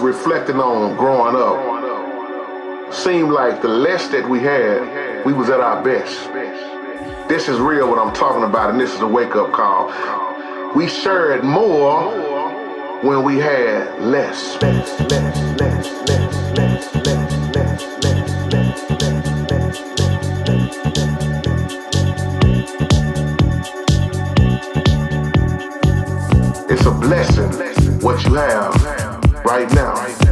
Reflecting on growing up. Seemed like the less that we had, we was at our best. This is real what I'm talking about, and this is a wake-up call. We shared more when we had less. It's a blessing what you have right now.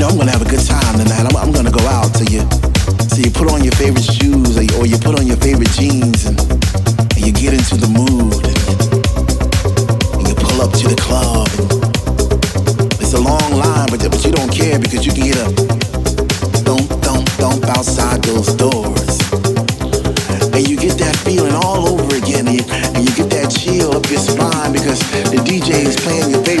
know I'm gonna have a good time tonight. I'm, I'm gonna go out. So you, so you put on your favorite shoes or you, or you put on your favorite jeans and, and you get into the mood and you, and you pull up to the club. it's a long line, but, but you don't care because you can get a thump, thump, thump outside those doors. And you get that feeling all over again and you, and you get that chill up your spine because the DJ is playing your favorite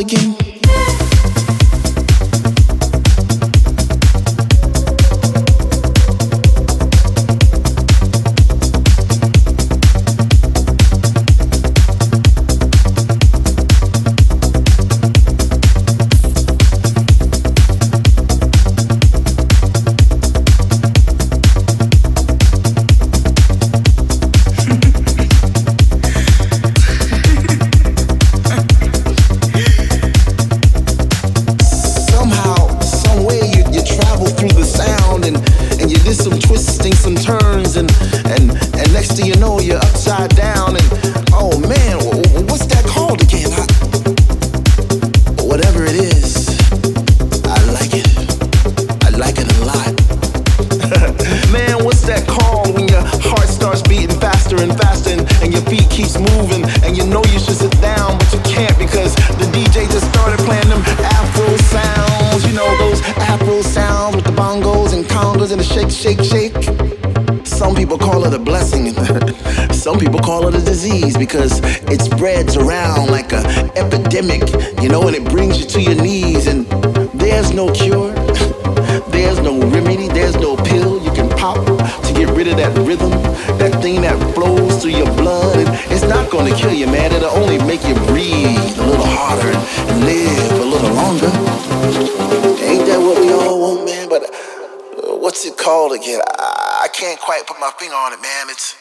again. because it spreads around like a epidemic, you know, and it brings you to your knees. And there's no cure, there's no remedy, there's no pill you can pop to get rid of that rhythm, that thing that flows through your blood. And it's not going to kill you, man. It'll only make you breathe a little harder and live a little longer. Ain't that what we all want, man? But uh, what's it called again? I, I can't quite put my finger on it, man. It's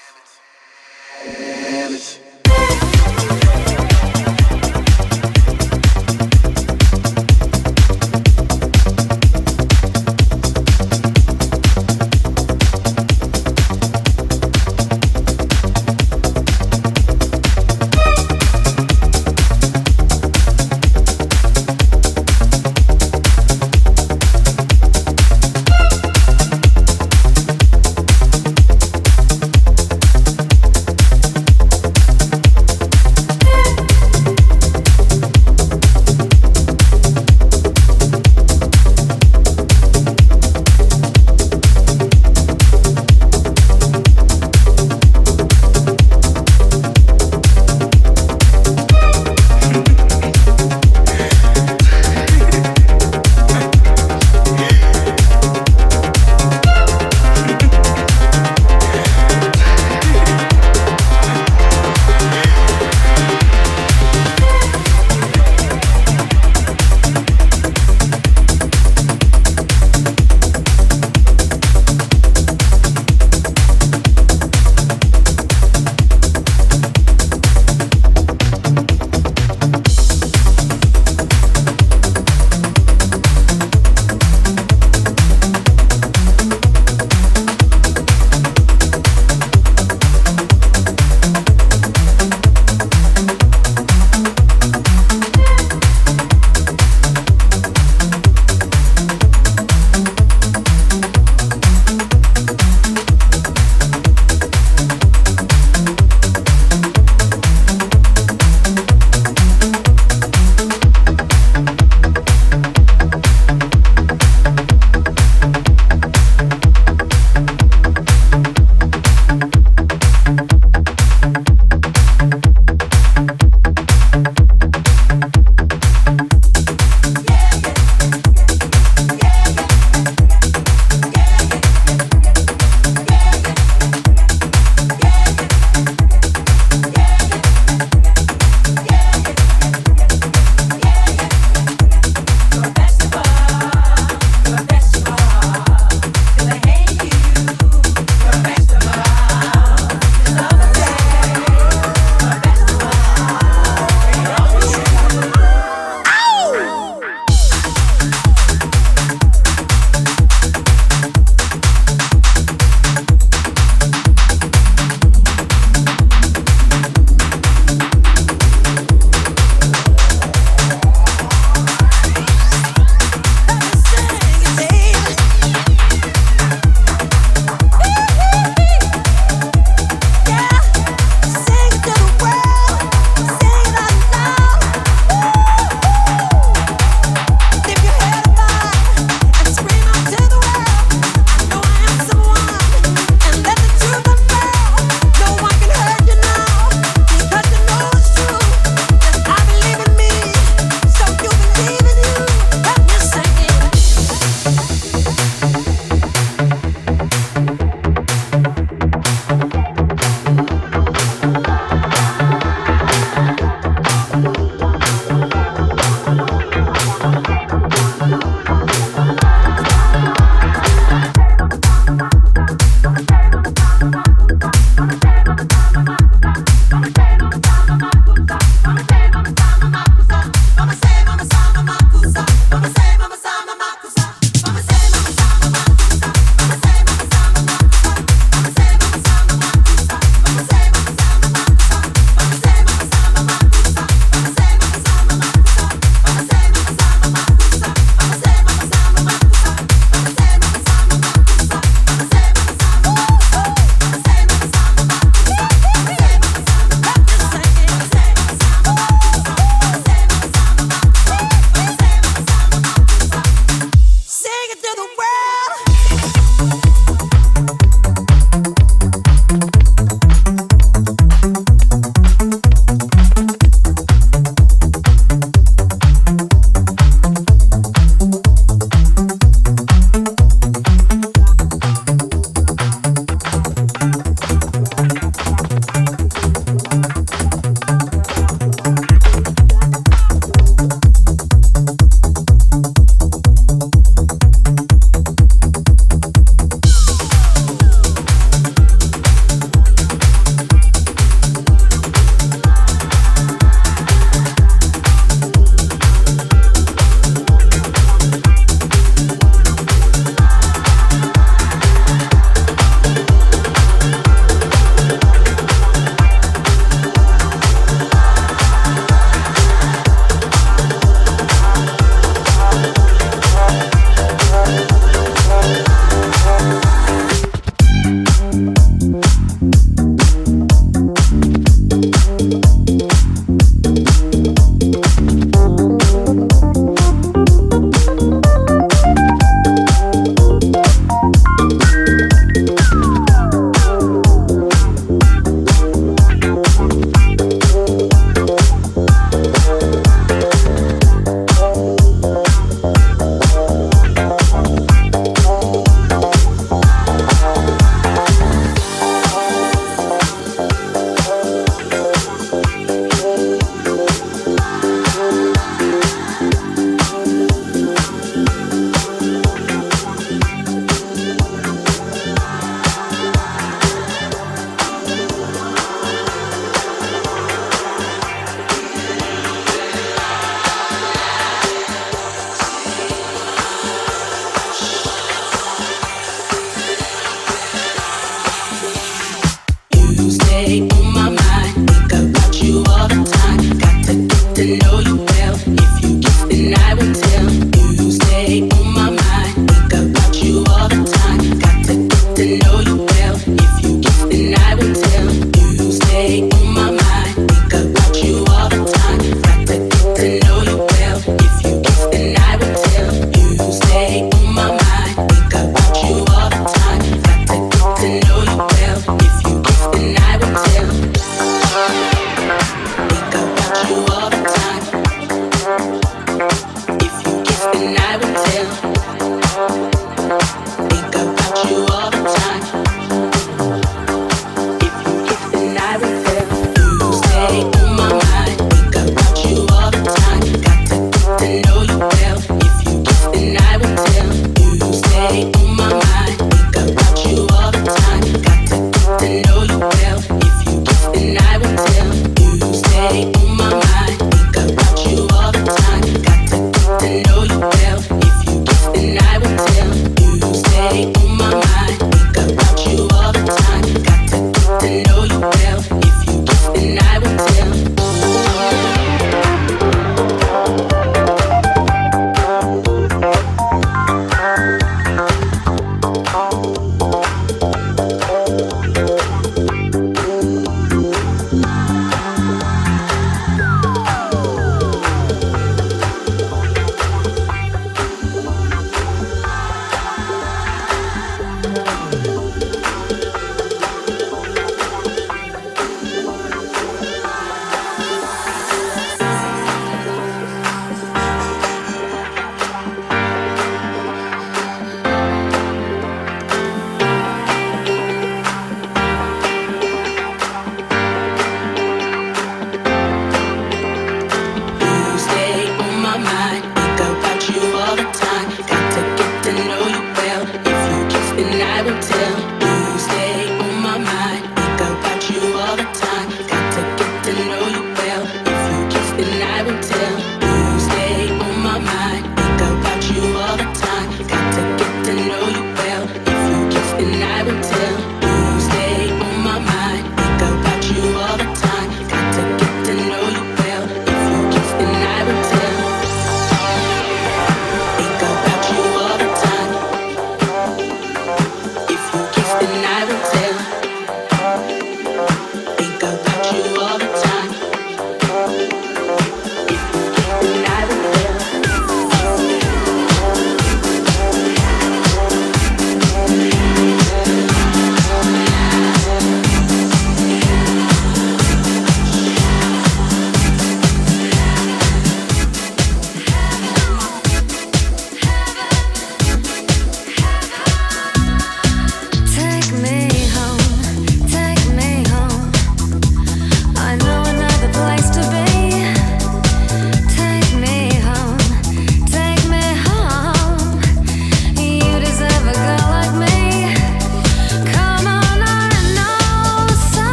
way.